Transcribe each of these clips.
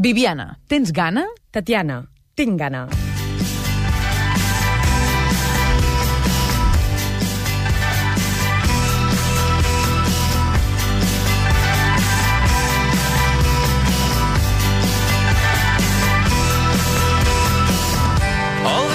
Viviana, tens gana? Tatiana, tinc gana.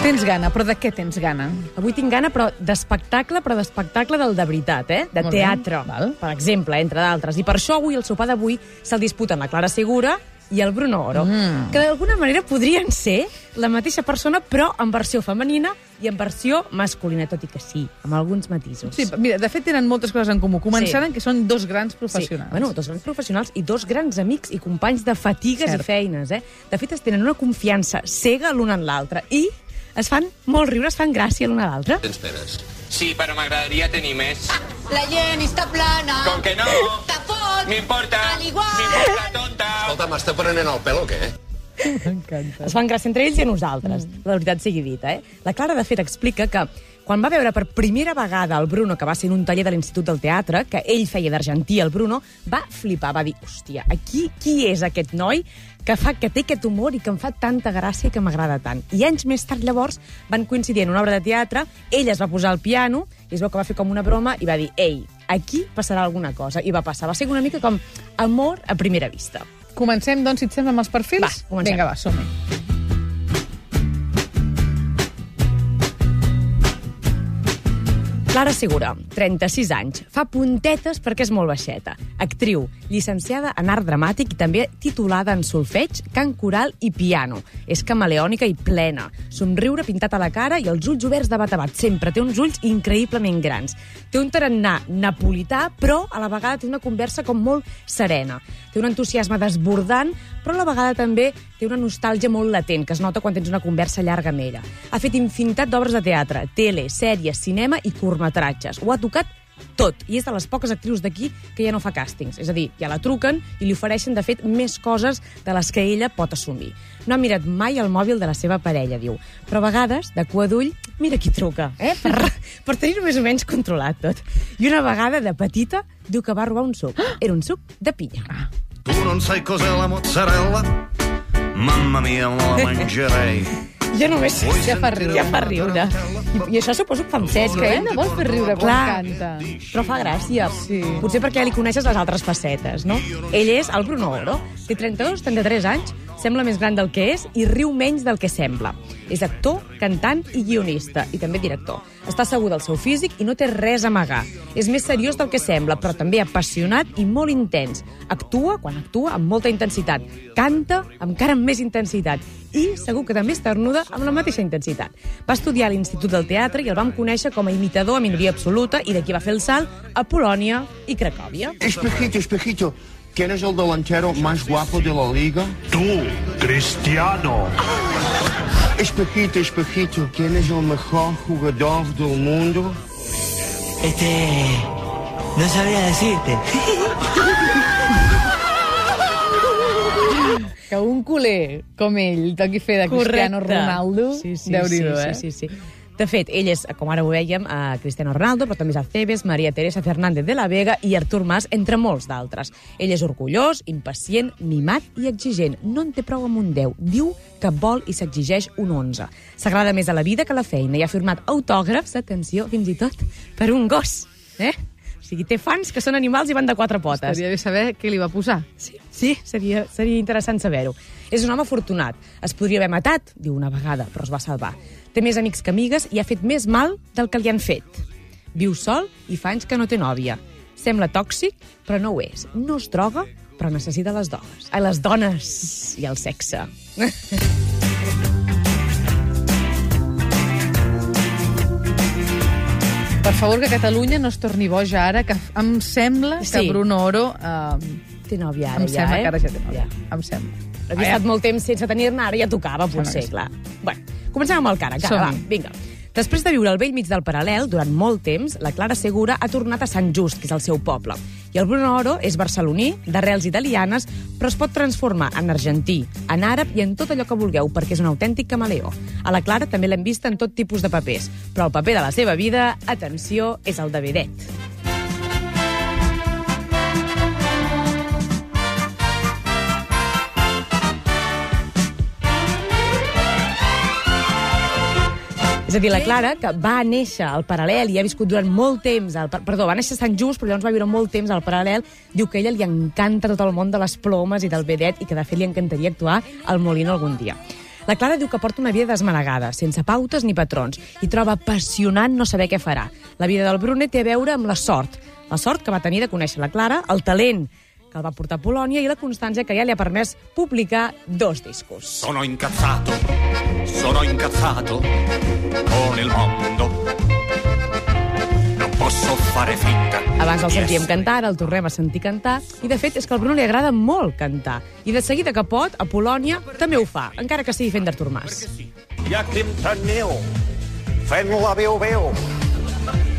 Tens gana, però de què tens gana? Avui tinc gana, però d'espectacle, però d'espectacle del de veritat, eh? De Molt bé, teatre, val. per exemple, entre d'altres. I per això avui, el sopar d'avui, se'l disputen la Clara Segura i el Bruno Oro, Mm. que d'alguna manera podrien ser la mateixa persona, però en versió femenina i en versió masculina, tot i que sí, amb alguns matisos. Sí, mira, de fet tenen moltes coses en comú. Començant Sí. que són dos grans professionals. Sí, bueno, dos grans professionals i dos grans amics i companys de fatigues Cert. i feines, eh? De fet, es tenen una confiança cega l'un en l'altre i es fan molt riure, es fan gràcia l'un a l'altre. Tens peres. Sí, però m'agradaria tenir més. La Jenny està plana. Com que no? Te fot. M'importa. Al igual. M'importa, tonta. Escolta, m'està prenent el pèl o què? M'encanta. Es fan gràcia entre ells i a nosaltres, la veritat sigui dita. Eh? La Clara, de fet, explica que quan va veure per primera vegada el Bruno, que va ser en un taller de l'Institut del Teatre, que ell feia d'argentí, el Bruno, va flipar, va dir, hòstia, aquí qui és aquest noi que fa que té aquest humor i que em fa tanta gràcia i que m'agrada tant. I anys més tard, llavors, van coincidir en una obra de teatre, ell es va posar al piano, i es veu que va fer com una broma, i va dir, ei, aquí passarà alguna cosa. I va passar. Va ser una mica com amor a primera vista. Comencem, doncs, si et sembla, amb els perfils? Va, comencem. Vinga, va, som-hi. Clara Segura, 36 anys, fa puntetes perquè és molt baixeta. Actriu, llicenciada en art dramàtic i també titulada en solfeig, cant coral i piano. És camaleònica i plena. Somriure pintat a la cara i els ulls oberts de bat a bat. Sempre té uns ulls increïblement grans. Té un tarannà napolità, però a la vegada té una conversa com molt serena. Té un entusiasme desbordant, però a la vegada també té una nostàlgia molt latent, que es nota quan tens una conversa llarga amb ella. Ha fet infinitat d'obres de teatre, tele, sèries, cinema i curtmetratges. Ho ha tocat tot, i és de les poques actrius d'aquí que ja no fa càstings. És a dir, ja la truquen i li ofereixen, de fet, més coses de les que ella pot assumir. No ha mirat mai el mòbil de la seva parella, diu. Però a vegades, de cua d'ull, mira qui truca, eh? per, per tenir-ho més o menys controlat tot. I una vegada, de petita, diu que va robar un suc. Era un suc de pinya. Tu non sai cos'è la mozzarella? Mamma mia, me la mangerei. Jo només sé Ja fa riure. Ja fa riure. I, I això suposo que fa en sèrio, Que eh? ell no vol fer riure quan Clar. canta. Però fa gràcia. Sí. Potser perquè ja li coneixes les altres facetes, no? Ell és el Bruno Oro. Té 32, 33 anys, sembla més gran del que és i riu menys del que sembla. És actor, cantant i guionista, i també director. Està segur del seu físic i no té res a amagar. És més seriós del que sembla, però també apassionat i molt intens. Actua, quan actua, amb molta intensitat. Canta, amb encara amb més intensitat. I segur que també estornuda amb la mateixa intensitat. Va estudiar a l'Institut del Teatre i el vam conèixer com a imitador a minoria absoluta i d'aquí va fer el salt a Polònia i Cracòvia. Espejito, espejito, ¿quién es el delantero más guapo de la liga? Tu, Cristiano. Espejito, espejito, ¿quién es el mejor jugador del mundo? Este. No sabría decirte. Que un culer com ell toqui fer de Cristiano Ronaldo, Sí, sí, déu-n'hi-do, sí, eh? sí, sí, sí. De fet, ell és, com ara ho veiem, a Cristiano Ronaldo, però també és Acebes, Maria Teresa Fernández de la Vega i Artur Mas, entre molts d'altres. Ell és orgullós, impacient, mimat i exigent. No en té prou amb un 10. Diu que vol i s'exigeix un 11. S'agrada més a la vida que a la feina i ha firmat autògrafs, atenció, fins i tot, per un gos. Eh? O sigui, té fans que són animals i van de quatre potes. Estaria bé saber què li va posar. Sí, sí seria, seria interessant saber-ho. És un home afortunat. Es podria haver matat, diu una vegada, però es va salvar. Té més amics que amigues i ha fet més mal del que li han fet. Viu sol i fa anys que no té nòvia. Sembla tòxic, però no ho és. No es droga, però necessita les dones. Ai, les dones i el sexe. Per favor, que Catalunya no es torni boja ara, que em sembla que Sí. Bruno Oro... Eh, Té nòvia ara, em ja, sembla eh? que ara ja té nòvia. Ja. Em sembla. Havia estat molt temps sense tenir-ne, ara ja tocava, potser, que clar. Bueno, comencem amb el cara, cara, va, vinga. Després de viure al vell mig del paral·lel durant molt temps, la Clara Segura ha tornat a Sant Just, que és el seu poble. I el Bruno Oro és barceloní, d'arrels italianes, però es pot transformar en argentí, en àrab i en tot allò que vulgueu, perquè és un autèntic camaleó. A la Clara també l'hem vista en tot tipus de papers, però el paper de la seva vida, atenció, és el de vedet. És a dir, la Clara, que va néixer al Paral·lel i ha viscut durant molt temps... Al, perdó, va néixer a Sant Just, però llavors va viure molt temps al Paral·lel, diu que a ella li encanta tot el món de les plomes i del vedet i que, de fet, li encantaria actuar al Molino algun dia. La Clara diu que porta una vida desmanegada, sense pautes ni patrons, i troba apassionant no saber què farà. La vida del Brunet té a veure amb la sort. La sort que va tenir de conèixer la Clara, el talent que el va portar a Polònia i la constància que ja li ha permès publicar dos discos. Sono incazzato, sono incazzato con il mondo. Non posso fare finta. Abans el sentíem essere cantar, ara el tornem a sentir cantar, i de fet és que al Bruno li agrada molt cantar. I de seguida que pot, a Polònia també ho fa, encara que sigui fent d'Artur Mas. Hi ha Quim Tanneu fent la veu-veu.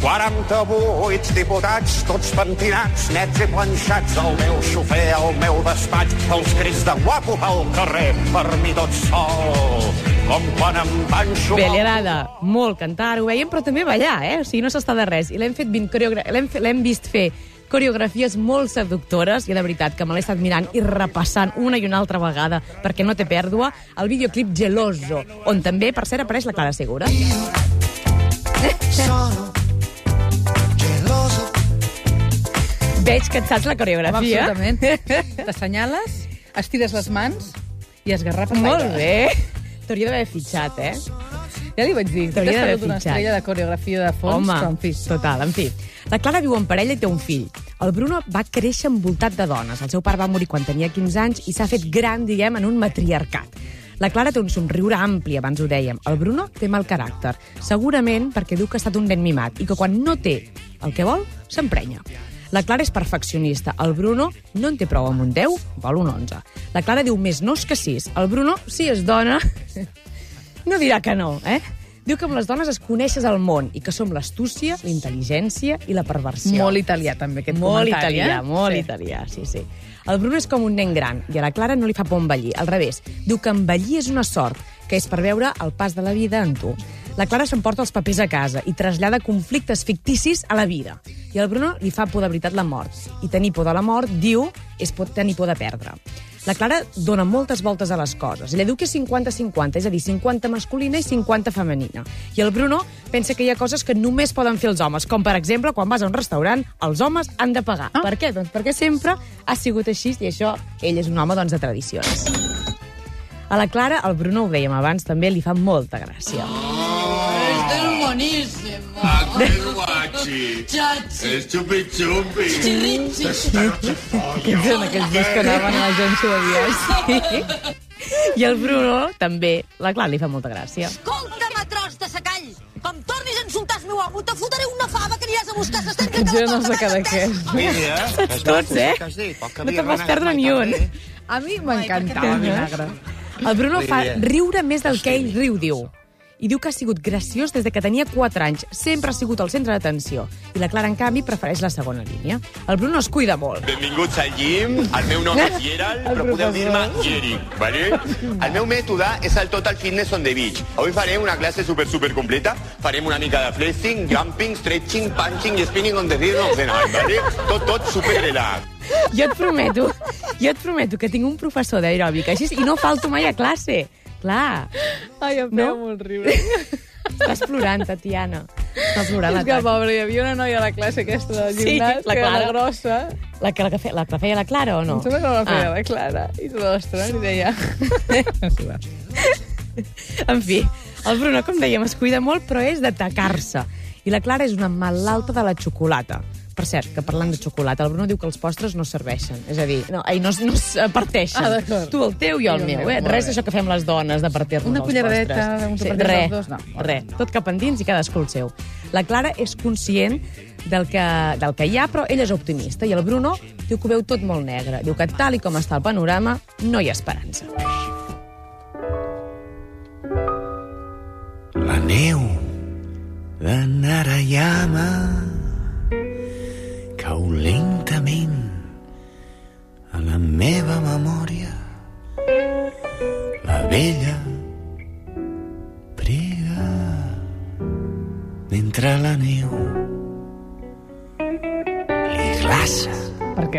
48 diputats, tots pentinats, nets i planxats, el meu xofer, el meu despatx, els crits de guapo al carrer, per mi tot sol, com quan em panxo... Bé, li agrada molt cantar, ho veiem, però també ballar, eh? O sigui, no s'està de res. I l'hem fet 20 coreogra... l'hem vist fer coreografies molt seductores i de veritat que me l'he estat mirant i repassant una i una altra vegada perquè no té pèrdua el videoclip Geloso, on també, per cert, apareix la Clara Segura. Veig que et saps la Home, coreografia. absolutament. T'assenyales, estires les mans i esgarrapes Molt bé. T'hauria d'haver fitxat, eh? Ja li vaig dir. T'hauria d'haver perdut una fitxat. estrella de coreografia de fons, Home, però en fi. total, en fi. La Clara viu en parella i té un fill. El Bruno va créixer envoltat de dones. El seu pare va morir quan tenia 15 anys i s'ha fet gran, diguem, en un matriarcat. La Clara té un somriure ampli, abans ho dèiem. El Bruno té mal caràcter. Segurament perquè diu que ha estat un nen mimat i que quan no té el que vol, s'emprenya. La Clara és perfeccionista. El Bruno no en té prou amb un 10, vol un 11. La Clara diu més nos que sis. El Bruno, si és dona, no dirà que no, eh? Diu que amb les dones es coneixes el món i que som l'astúcia, la intel·ligència i la perversió. Molt italià, també, aquest molt comentari. italià, eh? molt Sí. italià, sí, sí. El Bruno és com un nen gran i a la Clara no li fa por envellir. Al revés, diu que envellir és una sort, que és per veure el pas de la vida en tu. La Clara s'emporta els papers a casa i trasllada conflictes ficticis a la vida. I al Bruno li fa por de veritat la mort. I tenir por de la mort, diu, és pot tenir por de perdre. La Clara dona moltes voltes a les coses. Ella diu que és 50-50, és a dir, 50 masculina i 50 femenina. I el Bruno pensa que hi ha coses que només poden fer els homes, com per exemple, quan vas a un restaurant, els homes han de pagar. Ah. Per què? Doncs perquè sempre ha sigut així i això, ell és un home doncs, de tradicions. A la Clara, el Bruno, ho dèiem abans, també li fa molta gràcia. Este es buenísimo. guachi. Chachi. Es chupi chupi. Chirrichi. Aquests eren aquells dies que anaven a l'agència de viatge. I el Bruno, també, la Clara li fa molta gràcia. Escolta'm, tros de secall. Com tornis a insultar el meu amo, te fotré una fava que aniràs a buscar s'estén Aquests eren els de Cadaqués. Saps tots, eh? No te'n vas perdre ni un. A mi m'encantava vinagre. El Bruno fa riure més del que ell riu, diu. I diu que ha sigut graciós des de que tenia 4 anys. Sempre ha sigut el centre d'atenció. I la Clara, en canvi, prefereix la segona línia. El Bruno es cuida molt. Benvinguts al gym. El meu nom és Gerald, però podeu dir-me Geri, vale? El meu mètode és el Total Fitness on the Beach. Avui farem una classe super, super completa. Farem una mica de flexing, jumping, stretching, punching i spinning on the rhythm of the night, vale? Tot, tot super relax. Jo et prometo, jo et prometo que tinc un professor d'aeròbic així i no falto mai a classe. Clar, Ai, em No? feia molt riure. estàs plorant, Tatiana. Està plorant És que, pobre, hi havia una noia a la classe aquesta Sí, gimnàs, la que era Clara. la grossa. La que, la, que fe, la que feia la Clara o no? Em sembla que no la feia Ah. la Clara. I tota l'estona li deia... En fi, el Bruno, com dèiem, es cuida molt, però és d'atacar-se. I la Clara és una malalta de la xocolata. Per cert, que parlant de xocolata, el Bruno diu que els postres no serveixen. És a dir, no, ai, no, es- no es parteixen. Ah, d'acord. tu el teu i el, I el meu, meu, eh? Res d'això que fem les dones, de partir-nos Una culleradeta, un Sí, res, dos, no. res. Tot cap endins i cadascú el seu. La Clara és conscient del que, del que hi ha, però ella és optimista. I el Bruno diu que ho veu tot molt negre. Diu que tal i com està el panorama, no hi ha esperança. La neu de Narayama cau lentament a la meva memòria. La vella prega mentre la neu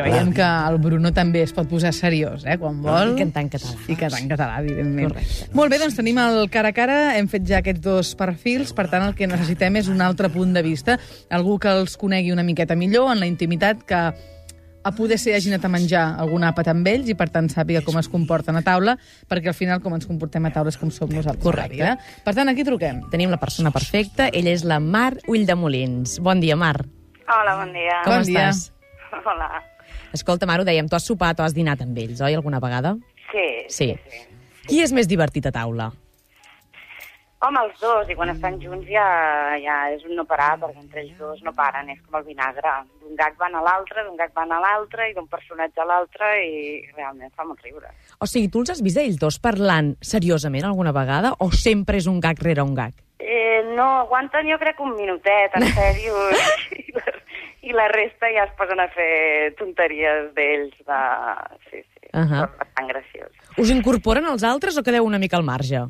veiem que el Bruno també es pot posar seriós, eh, quan vol. I cantar en català. I cantar en català, evidentment. Correcte. Molt bé, doncs tenim el cara a cara, hem fet ja aquests dos perfils, per tant el que necessitem és un altre punt de vista, algú que els conegui una miqueta millor en la intimitat, que a poder ser hagi anat a menjar algun àpat amb ells i, per tant, sàpiga com es comporten a taula, perquè al final com ens comportem a taula és com som nosaltres. Correcte. vida. Per tant, aquí truquem. Tenim la persona perfecta, ella és la Mar Ulldemolins. Bon dia, Mar. Hola, bon dia. Com Bon dia. estàs? Hola. Escolta, Mar, ho dèiem, tu has sopat o has dinat amb ells, oi, alguna vegada? Sí, Sí. Qui és més divertit a taula? Home, els dos, i quan estan junts ja, ja és un no parar, perquè entre ells dos no paren, és com el vinagre. D'un gag van a l'altre, d'un gag van a l'altre, i d'un personatge a l'altre, i realment fa molt riure. O sigui, tu els has vist ells dos parlant seriosament alguna vegada o sempre és un gag rere un gag? Eh, no, aguanten jo crec un minutet, en sèrio, i, la, resta ja es posen a fer tonteries d'ells, de... sí, sí, uh bastant graciós. Us incorporen els altres o quedeu una mica al marge?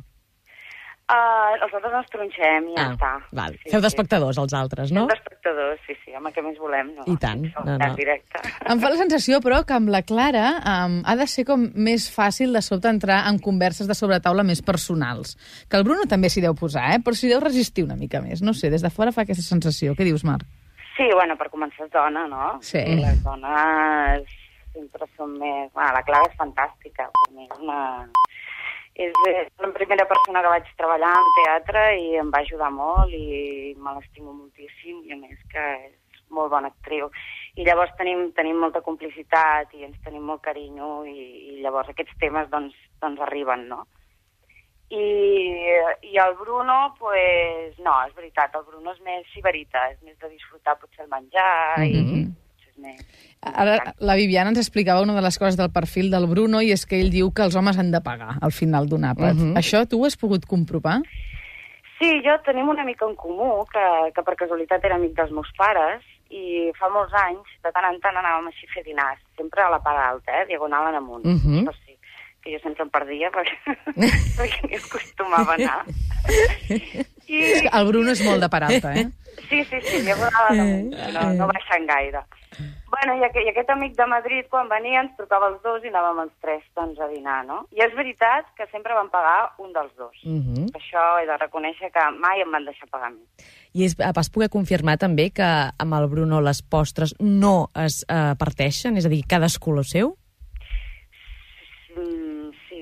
Uh, els altres ens tronxem i ja està. val. Feu d'espectadors, els altres, no? Fem d'espectadors, sí, sí, home, què més volem, no? I tant, no, tan no. directe. Em fa la sensació, però, que amb la Clara um, ha de ser com més fàcil de sobte entrar en converses de sobretaula més personals. Que el Bruno també s'hi deu posar, eh? però s'hi deu resistir una mica més. No sé, des de fora fa aquesta sensació. Què dius, Marc? Sí, bueno, per començar és dona, no? Sí. Les dones sempre són més... Bueno, la Clara és fantàstica, per mi és una... És la primera persona que vaig treballar en teatre i em va ajudar molt i me l'estimo moltíssim i a més que és molt bona actriu. I llavors tenim, tenim molta complicitat i ens tenim molt carinyo i, i llavors aquests temes doncs, doncs arriben, no? I, I el Bruno, pues, no, és veritat, el Bruno és més sibarita, és més de disfrutar potser el menjar i Mhm. potser és més... Ara, la Viviana ens explicava una de les coses del perfil del Bruno i és que ell diu que els homes han de pagar al final d'un àpat. Mhm. Això tu ho has pogut comprovar? Sí, jo tenim una mica en comú, que, que per casualitat era amic dels meus pares, i fa molts anys, de tant en tant anàvem així a fer dinars, sempre a la part alta, eh, diagonal en amunt. Mhm. Això sí, que jo sempre em perdia perquè, perquè m'hi acostumava a anar. I, El Bruno és molt de paralta, eh? Sí, sí, sí, diagonal en amunt, no, no baixant gaire. Bueno, i aquest, i aquest amic de Madrid, quan venia, ens trucava els dos i anàvem els tres doncs, a dinar, no? I és veritat que sempre van pagar un dels dos. Mhm. Això he de reconèixer que mai em van deixar pagar mi. I és, vas poder confirmar també que amb el Bruno les postres no es eh, parteixen? És a dir, cadascú el seu?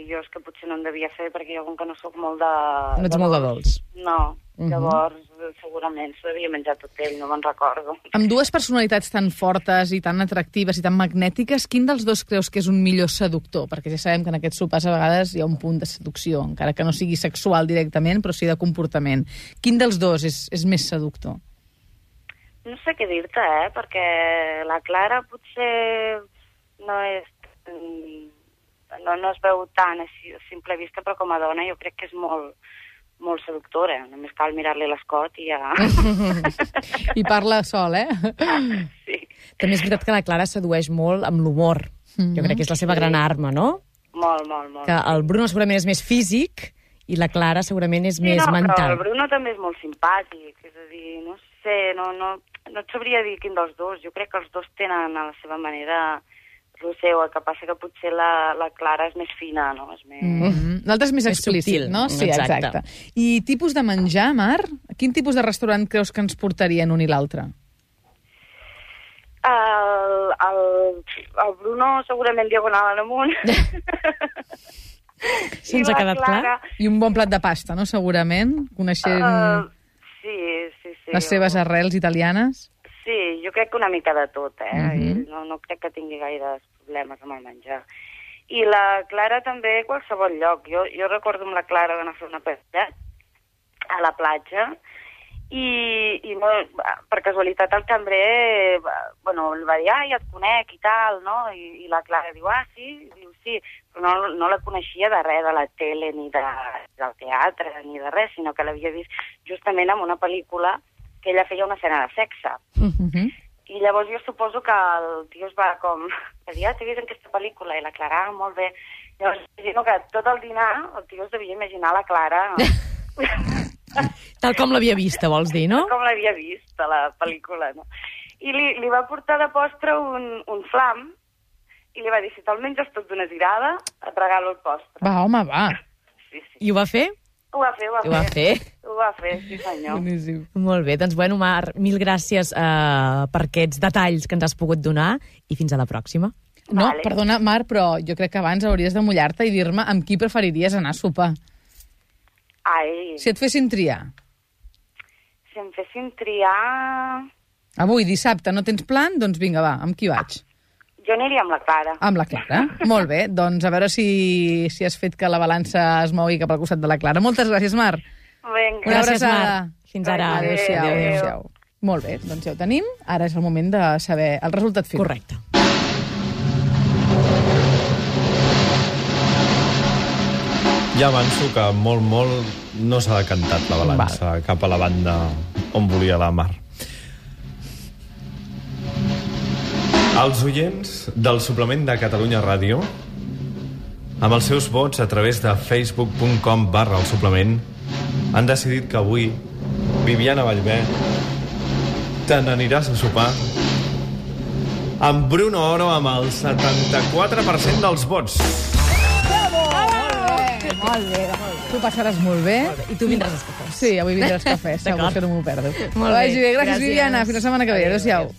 Mm, jo és que potser no en devia fer perquè jo com que no sóc molt de... No ets molt de dolç. No, Mhm. llavors eh, segurament s'ho devia menjar tot ell, no me'n recordo. Amb dues personalitats tan fortes i tan atractives i tan magnètiques, quin dels dos creus que és un millor seductor? Perquè ja sabem que en aquests sopars a vegades hi ha un punt de seducció, encara que no sigui sexual directament, però sí de comportament. Quin dels dos és, és més seductor? No sé què dir-te, eh? Perquè la Clara potser no és... mm, No, no es veu tant així, a simple vista, però com a dona jo crec que és molt, molt seductora. Només cal mirar-li l'escot i ja... I parla sol, eh? sí. També és veritat que la Clara sedueix molt amb l'humor. Jo crec que és la seva gran arma, no? Molt, molt, molt. Que el Bruno segurament és més físic i la Clara segurament és Sí, més no, però mental. el Bruno també és molt simpàtic, és a dir, no sé, no, no, no et sabria dir quin dels dos. Jo crec que els dos tenen a la seva manera el seu, el que passa que potser la, la Clara és més fina, no? És més... Mm -hmm. L'altre és més Més explícit, subtil, no? Sí, exacte. exacte. I tipus de menjar, Mar? Quin tipus de restaurant creus que ens portarien un i l'altre? El, el, el Bruno segurament diagonal en amunt. Se'ns I ha la quedat Clara, clar? I un bon plat de pasta, no? Segurament, coneixent Uh, sí, sí, sí. les seves arrels italianes. Sí, jo crec que una mica de tot, eh? Mhm. I no, no crec que tingui gaires problemes amb el menjar. I la Clara també a qualsevol lloc. Jo, jo recordo amb la Clara d'anar a fer una paella a la platja i, i molt, per casualitat el cambrer bueno, li va dir, ai, et conec i tal, no? I, i la Clara diu, ah, sí? I diu, sí, però no, no la coneixia de res de la tele ni de, del teatre ni de res, sinó que l'havia vist justament en una pel·lícula que ella feia una escena de sexe. Uh -huh. I llavors jo suposo que el tio es va com... Ah, t'he vist en aquesta pel·lícula, i la Clara, molt bé. Llavors, imagino que tot el dinar el tio es devia imaginar la Clara Tal com l'havia vista, vols dir, no? com l'havia vist a la pel·lícula, no? I li, li va portar de postre un, un flam i li va dir, si te'l menges tot d'una tirada, et regalo el postre. Va, home, va. Sí, sí. I ho va fer? Ho va fer, ho va Ho va fer. fer. Ho va fer, sí senyor. Boníssim. Molt bé, doncs bueno, Mar, mil gràcies eh, per aquests detalls que ens has pogut donar i fins a la pròxima. No, Vale. perdona, Mar, però jo crec que abans hauries de mullar-te i dir-me amb qui preferiries anar a sopar. Ai, Si et fessin triar. si em fessin triar... Avui, dissabte, no tens plan? Doncs vinga, va, amb qui vaig? Jo aniria amb la Clara. Amb la Clara. Molt bé, doncs a veure si, si has fet que la balança es mogui cap al costat de la Clara. Moltes gràcies, Mar. Vinga. Una Gràcies, abraçada. Mar. Fins ara. Adéu-siau. Adéu. Molt bé, doncs ja ho tenim. Ara és el moment de saber el resultat final. Correcte. Ja avanço que molt, molt no s'ha decantat la balança Val. cap a la banda on volia la Mar. Els oients del suplement de Catalunya Ràdio, amb els seus vots a través de facebook.com barra el suplement, han decidit que avui Viviana Vallvé te n'aniràs a sopar amb Bruno Oro amb el 74% dels vots. Molt bé, tu passaràs molt bé. I tu vindràs als cafès. Sí, avui vindràs cafè, segur D'acord. que no m'ho perdo. Molt bé, Vagi bé, gràcies, gràcies. Viviana. Fins la setmana que ve. Adéu-siau.